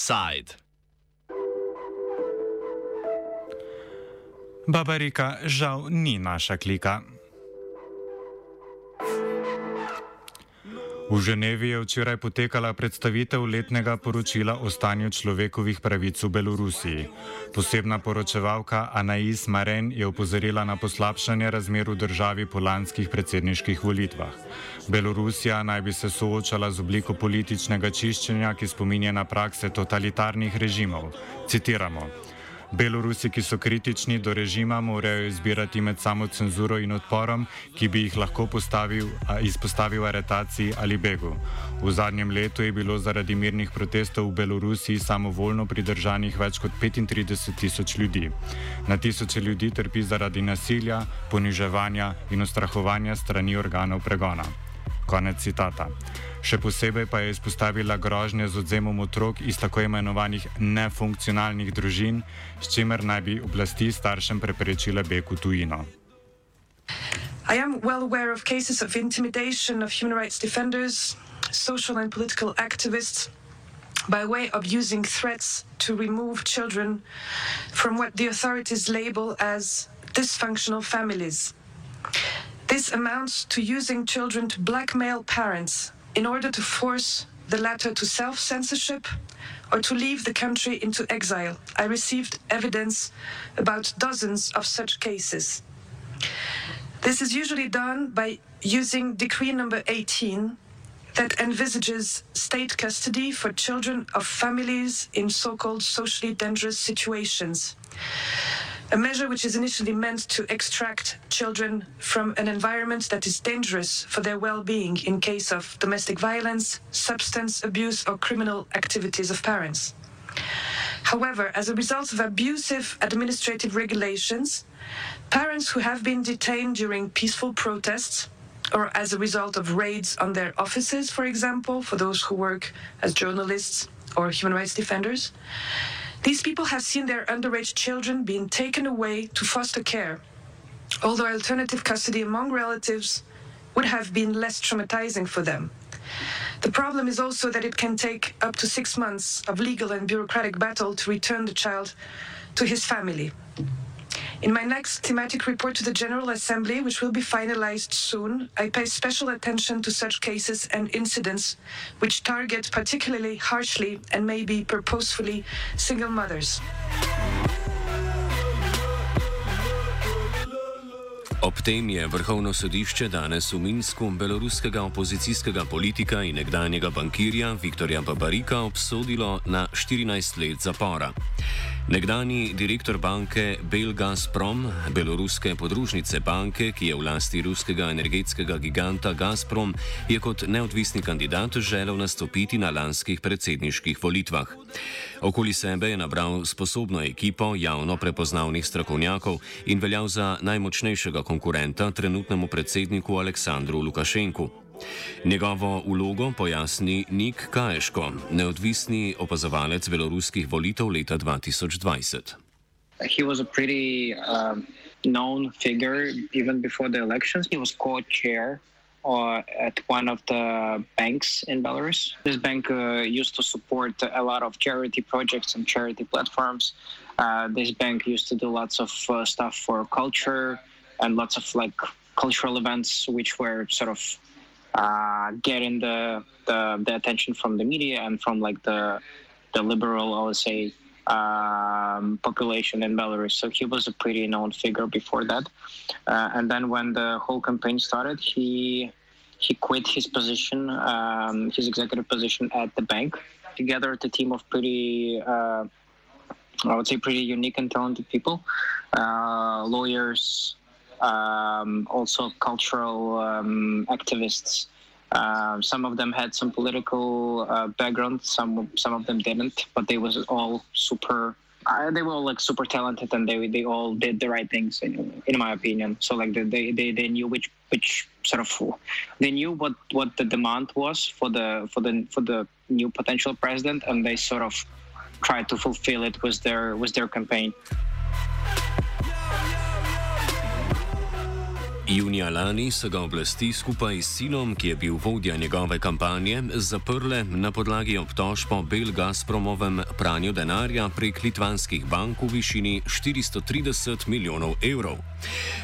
Side. Babarika žal ni naša klika. V Ženevi je včeraj potekala predstavitev letnega poročila o stanju človekovih pravic v Belorusiji. Posebna poročevalka Anais Maren je upozorila na poslabšanje razmer v državi po lanskih predsedniških volitvah. Belorusija naj bi se soočala z obliko političnega čiščenja, ki spominja na prakse totalitarnih režimov. Citiramo. Belorusi, ki so kritični do režima, morajo izbirati med samo cenzuro in odporom, ki bi jih lahko postavil, izpostavil aretaciji ali begu. V zadnjem letu je bilo zaradi mirnih protestov v Belorusiji samovoljno pridržanih več kot 35 tisoč ljudi. Na tisoče ljudi trpi zaradi nasilja, poniževanja in ustrahovanja strani organov pregona. Konec citata. Še posebej pa je izpostavila grožnje z odzemom otrok iz tako imenovanih nefunkcionalnih družin, s čimer naj bi oblasti staršem preprečile beg v tujino. I am well aware of cases of intimidation of human rights defenders, social and political activists, by way of using threats to remove children from what the authorities label as dysfunctional families. This amounts to using children to blackmail parents in order to force the latter to self censorship or to leave the country into exile. I received evidence about dozens of such cases. This is usually done by using Decree number 18 that envisages state custody for children of families in so called socially dangerous situations a measure which is initially meant to extract children from an environment that is dangerous for their well-being in case of domestic violence, substance abuse or criminal activities of parents. However, as a result of abusive administrative regulations, parents who have been detained during peaceful protests or as a result of raids on their offices, for example, for those who work as journalists or human rights defenders, these people have seen their underage children being taken away to foster care, although alternative custody among relatives would have been less traumatizing for them. The problem is also that it can take up to six months of legal and bureaucratic battle to return the child to his family. In my next thematic report to the General Assembly, which will be finalized soon, I pay special attention to such cases and incidents which target particularly harshly and maybe purposefully single mothers. Ob tem je vrhovno sodišče danes v Minsku beloruskega opozicijskega politika in nekdanjega bankirja Viktorja Babarika obsodilo na 14 let zapora. Nekdani direktor banke Belgazprom, beloruske podružnice banke, ki je v lasti ruskega energetskega giganta Gazprom, je kot neodvisni kandidat želel nastopiti na lanskih predsedniških volitvah. Okoli sebe je nabral sposobno ekipo javno prepoznavnih strokovnjakov in veljal za najmočnejšega konkurenta trenutnemu predsedniku Aleksandru Lukašenku. Njegovo vlogo pojasni Nik Kaješko, neodvisni opazovalec beloruskih volitev leta 2020. He was a pretty um, known figure even before the elections. He was co-chair uh, at one of the banks in Belarus. This bank uh, used to support a lot of charity projects and charity platforms. Uh, this bank used to do lots of uh, stuff for culture and lots of like cultural events, which were sort of uh, getting the, the, the attention from the media and from like the the liberal, I would say, um, population in Belarus. So he was a pretty known figure before that. Uh, and then when the whole campaign started, he he quit his position, um, his executive position at the bank. Together, the team of pretty, uh, I would say, pretty unique and talented people, uh, lawyers, um, also cultural um, activists. Uh, some of them had some political uh, background. Some some of them didn't, but they was all super. Uh, they were all like super talented, and they they all did the right things, in, in my opinion. So like they, they they knew which which sort of they knew what what the demand was for the for the for the new potential president, and they sort of tried to fulfill it with their with their campaign. Junija lani so ga oblasti skupaj s sinom, ki je bil vodja njegove kampanje, zaprle na podlagi obtožb o Bel Gazpromovem pranju denarja prek litvanskih bank v višini 430 milijonov evrov.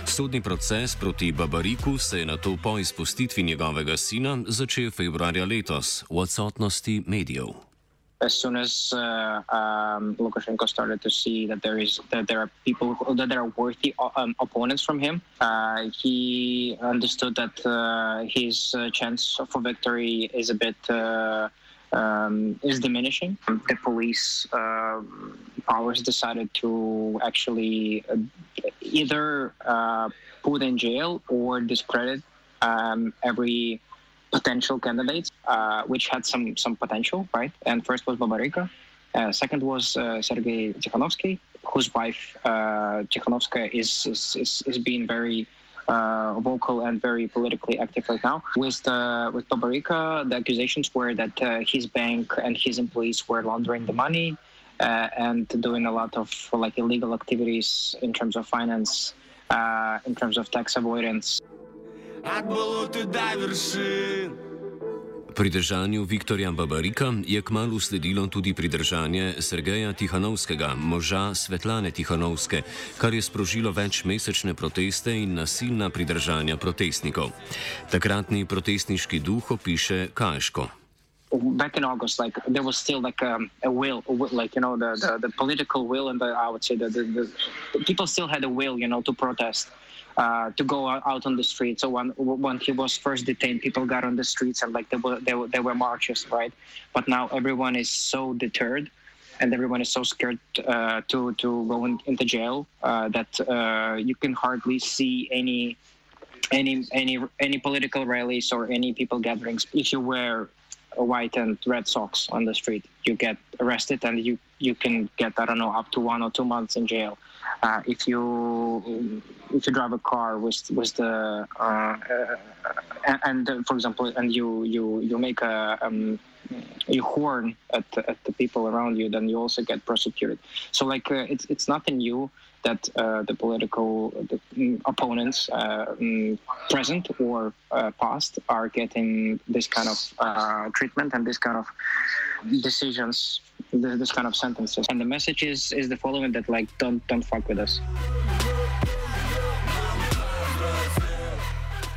Sodni proces proti Babariku se je na to po izpustitvi njegovega sina začel februarja letos v odsotnosti medijev. As soon as uh, um, Lukashenko started to see that there is that there are people who, that there are worthy uh, um, opponents from him, uh, he understood that uh, his uh, chance for victory is a bit uh, um, is diminishing. The police powers decided to actually either put in jail or discredit um, every potential candidates, uh, which had some some potential, right? And first was Babarika. Uh, second was uh, Sergei Tikhanovsky, whose wife uh, Tikhanovskaya is, is, is is being very uh, vocal and very politically active right now. With the with Babarika, the accusations were that uh, his bank and his employees were laundering the money uh, and doing a lot of like illegal activities in terms of finance, uh, in terms of tax avoidance. Pridržanju Viktorja Babarika je kmalo sledilo tudi pridržanje Sergeja Tihanovskega, moža Svetlane Tihanovske, kar je sprožilo večmesečne proteste in nasilna pridržanja protestnikov. Takratni protestniški duh opiše Kajško. Back in August, like there was still like um, a will, like you know, the, the, the political will, and the, I would say that the, the, the people still had a will, you know, to protest. uh, to go out on the streets. So when when he was first detained, people got on the streets and like there were there were, there were marches, right? But now everyone is so deterred. And everyone is so scared uh, to to go in, into jail uh, that uh, you can hardly see any any any any political rallies or any people gatherings. If you wear white and red socks on the street, you get arrested and you you can get I don't know up to one or two months in jail. Uh, if you if you drive a car with with the uh, and, and for example and you you you make a um, you horn at the, at the people around you, then you also get prosecuted. So like uh, it's it's nothing new that uh, the political the, mm, opponents uh, mm, present or uh, past are getting this kind of uh, treatment and this kind of decisions, this kind of sentences. And the message is is the following: that like don't don't fuck with us.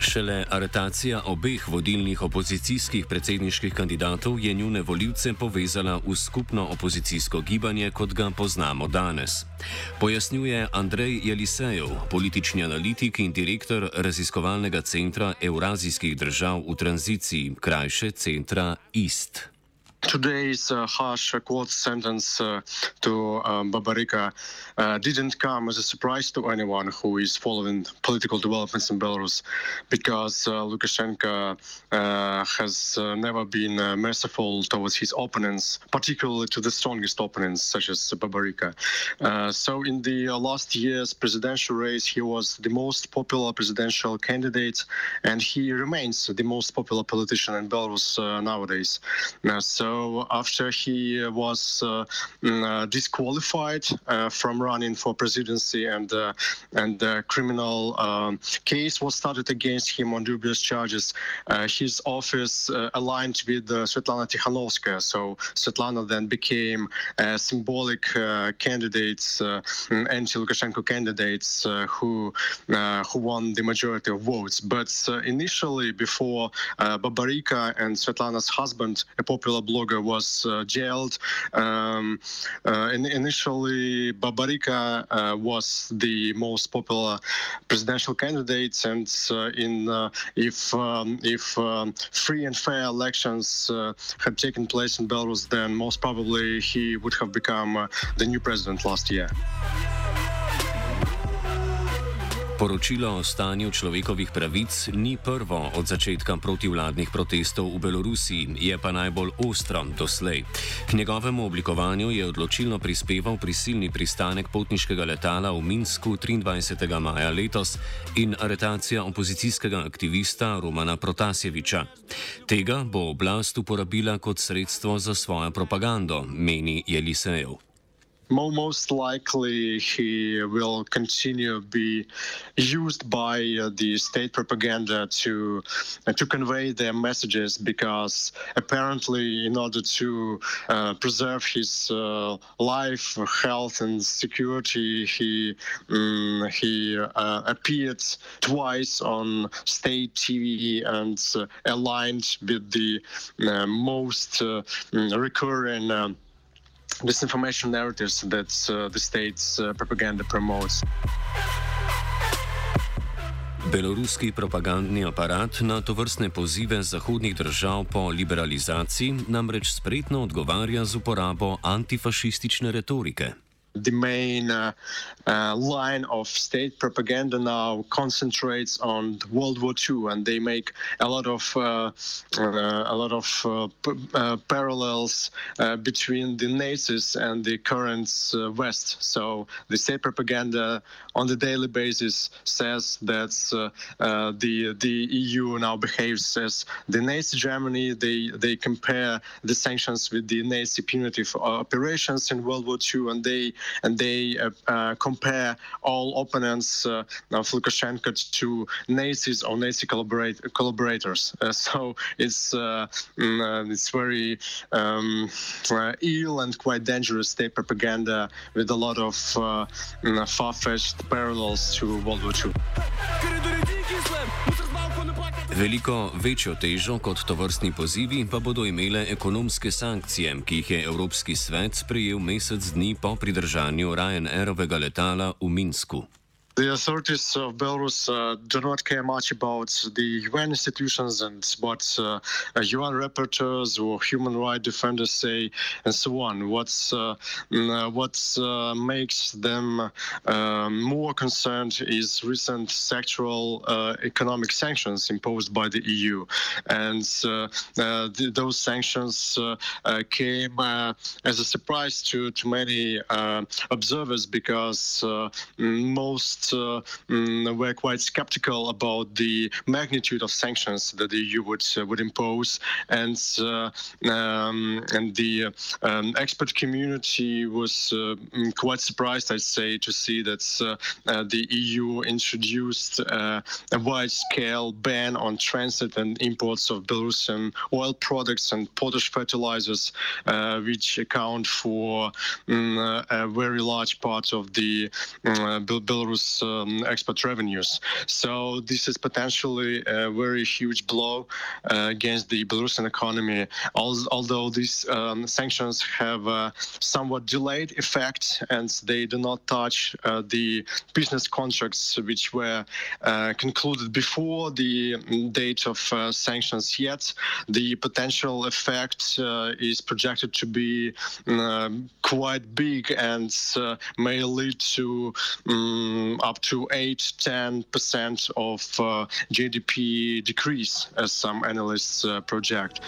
Šele aretacija obeh vodilnih opozicijskih predsedniških kandidatov je njune voljivce povezala v skupno opozicijsko gibanje, kot ga poznamo danes. Pojasnjuje Andrej Jelisejev, politični analitik in direktor raziskovalnega centra Eurazijskih držav v tranziciji, krajše centra IST. Today's uh, harsh uh, court sentence uh, to um, Babarika uh, didn't come as a surprise to anyone who is following political developments in Belarus, because uh, Lukashenko uh, has never been merciful towards his opponents, particularly to the strongest opponents, such as Babarika. so, in the last year's presidential race, he was the most popular presidential candidate, and he remains the most popular politician in Belarus nowadays. so so after he was uh, mm, uh, disqualified uh, from running for presidency and and the criminal um, case was started against him on dubious charges, his office aligned with Svetlana Tikhanovskaya. So Svetlana then became a symbolic candidates, mm, anti-Lukashenko candidates who who won the majority of votes. But initially, before Babarika and Svetlana's husband, a popular blogger blogger was uh, jailed. Um, uh, initially, Babarika uh, was the most popular presidential candidate, and in if um, if um, free and fair elections had taken place in Belarus, then most probably he would have become the new president last year. Poročilo o stanju človekovih pravic ni prvo od začetka protivladnih protestov v Belorusiji, je pa najbolj ostro doslej. K njegovemu oblikovanju je odločilno prispeval prisilni pristanek potniškega letala v Minsku 23. maja letos in aretacija opozicijskega aktivista Romana Protasjeviča. Tega bo oblast uporabila kot sredstvo za svojo propagando, meni Jelisejev. Most likely he will continue be used by uh, the state propaganda to uh, to convey their messages because apparently in order to uh, preserve his uh, life health and security he um, he uh, appeared twice on state TV and uh, aligned with the most recurring um, disinformation narratives that uh, the state's uh, propaganda promotes. Beloruski propagandni aparat na to vrstne pozive zahodnih držav po liberalizaciji namreč spretno odgovarja z uporabo antifašistične retorike. The main uh, uh, line of state propaganda now concentrates on World War II, and they make a lot of uh, uh a lot of uh, uh, parallels between the Nazis and the current West. So the state propaganda on the daily basis says that the the EU now behaves as the Nazi Germany. They they compare the sanctions with the Nazi punitive operations in World War II, and they and they uh, uh, compare all opponents uh, of Lukashenko to Nazis or Nazi collaborate, collaborators. so it's mm, it's very um, ill and quite dangerous state propaganda with a lot of mm, far-fetched parallels to World War II. Veliko večjo težo kot to vrstni pozivi pa bodo imele ekonomske sankcije, ki jih je Evropski svet sprejel mesec dni po pridržanju Ryanairovega letala v Minsku. The authorities of Belarus uh, do not care much about the UN institutions and what uh, UN rapporteurs or human rights defenders say, and so on. What's uh, mm, uh what uh, makes them more concerned is recent sectoral uh, economic sanctions imposed by the EU, and the, those sanctions came as a surprise to to many observers because most uh, mm, were quite skeptical about the magnitude of sanctions that the EU would uh, would impose, and uh, um, and the um, expert community was mm, quite surprised, I'd say, to see that the EU introduced a wide-scale ban on transit and imports of Belarusian oil products and potash fertilizers, which account for mm, a very large part of the Belarus um, export revenues. So this is potentially a very huge blow uh, against the Belarusian economy. Although these um, sanctions have a somewhat delayed effect and they do not touch uh, the business contracts which were uh, concluded before the date of uh, sanctions yet, the potential effect uh, is projected to be um, quite big and uh, may lead to um, up to 8 10% of uh, GDP decrease, as some analysts uh, project.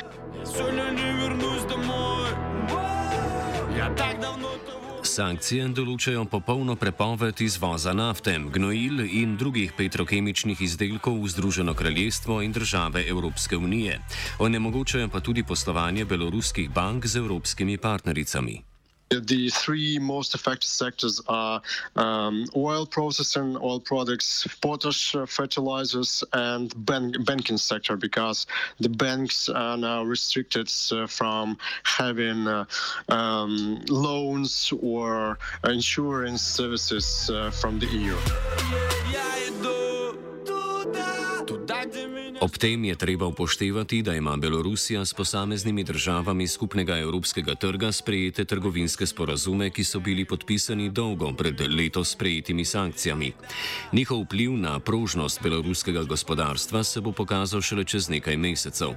Sankcije določajo popolno prepoved izvoza nafte, gnojil in drugih petrokemičnih izdelkov v Združeno kraljestvo in države Evropske unije. Onemogočajo pa tudi poslovanje beloruskih bank z evropskimi partnericami. The three most affected sectors are um, oil processing, oil products, potash uh, fertilizers, and ban- banking sector because the banks are now restricted uh, from having uh, um, loans or insurance services uh, from the EU. Ob tem je treba upoštevati, da ima Belorusija s posameznimi državami skupnega evropskega trga sprejete trgovinske sporazume, ki so bili podpisani dolgo pred letos sprejetimi sankcijami. Njihov vpliv na prožnost beloruskega gospodarstva se bo pokazal šele čez nekaj mesecev.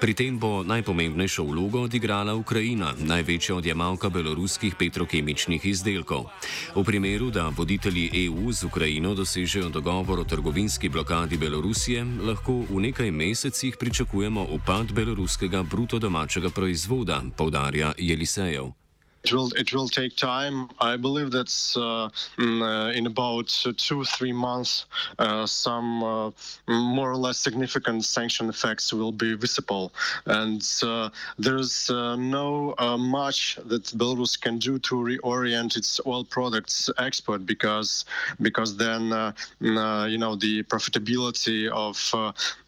Pri tem bo najpomembnejšo vlogo odigrala Ukrajina, največja odjemalka beloruskih petrokemičnih izdelkov. V primeru, da voditelji EU z Ukrajino dosežejo dogovor o trgovinski blokadi Belorusije, lahko v nekaj mesecih pričakujemo upad beloruskega bruto domačega proizvoda, povdarja Jelisejev. It will it will take time. I believe that uh, mm, uh, in about two three months, uh, some uh, more or less significant sanction effects will be visible, and uh, there's uh, no much that Belarus can do to reorient its oil products export because because then mm, you know the profitability of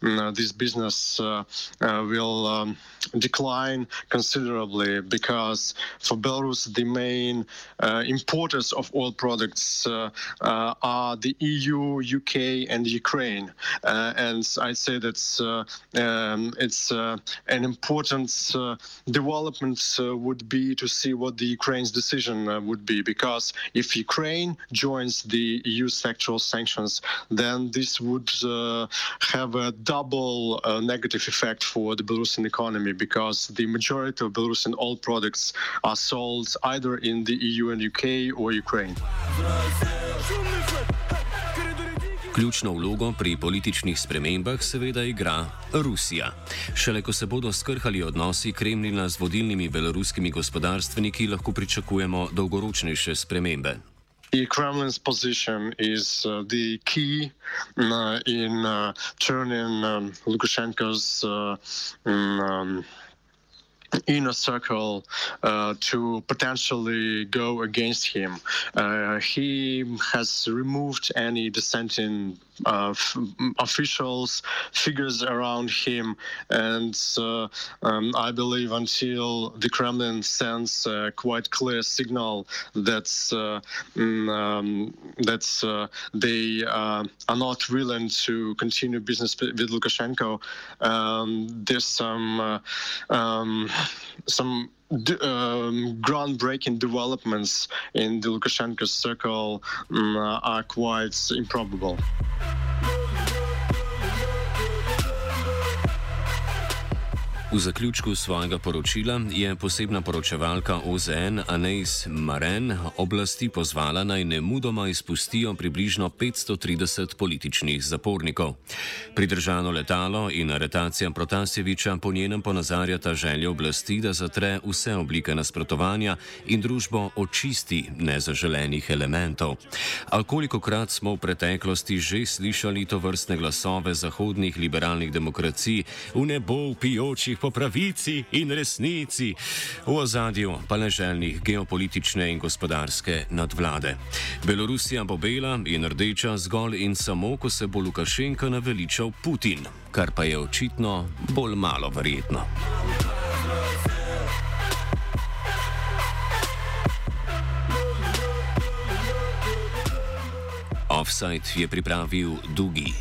mm, this business will um, decline considerably because for Belarus Belarus, the main uh, importers of oil products uh, uh, are the EU, UK, and Ukraine. and I'd say that's um, it's an important development would be to see what the Ukraine's decision would be, because if Ukraine joins the EU sectoral sanctions, then this would have a double negative effect for the Belarusian economy, because the majority of Belarusian oil products are sold either in the EU and UK or Ukraine. Ključno vlogo pri političnih spremembah seveda igra Rusija. Šele ko se bodo skrhali odnosi Kremlina z vodilnimi beloruskimi gospodarstveniki, lahko pričakujemo dolgoročnejše spremembe. The Kremlin's position is uh, the key uh, in uh, turning um, Lukashenko's uh, um, inner circle uh, to potentially go against him. Uh, he has removed any dissenting uh, officials, figures around him, and uh, um, I believe until the Kremlin sends a quite clear signal that uh, mm, um, that uh, they uh, are not willing to continue business with Lukashenko, um, there's some uh, um, some um, groundbreaking developments in the Lukashenko circle um, are quite improbable. V zaključku svojega poročila je posebna poročevalka OZN Anais Maren oblasti pozvala naj ne mudoma izpustijo približno 530 političnih zapornikov. Pridržano letalo in aretacija Protasjeviča po njenem ponazarjata željo oblasti, da zatre vse oblike nasprotovanja in družbo očisti nezaželenih elementov. A koliko krat smo v preteklosti že slišali to vrstne glasove zahodnih liberalnih demokracij v nebo pijočih po pravici in resnici, v ozadju pa leželjnih geopolitične in gospodarske nadvlade. Belorusija bo bela in rdeča zgolj in samo, ko se bo Lukašenko naveličal Putin, kar pa je očitno bolj malo verjetno. Offside je pripravil Dugi.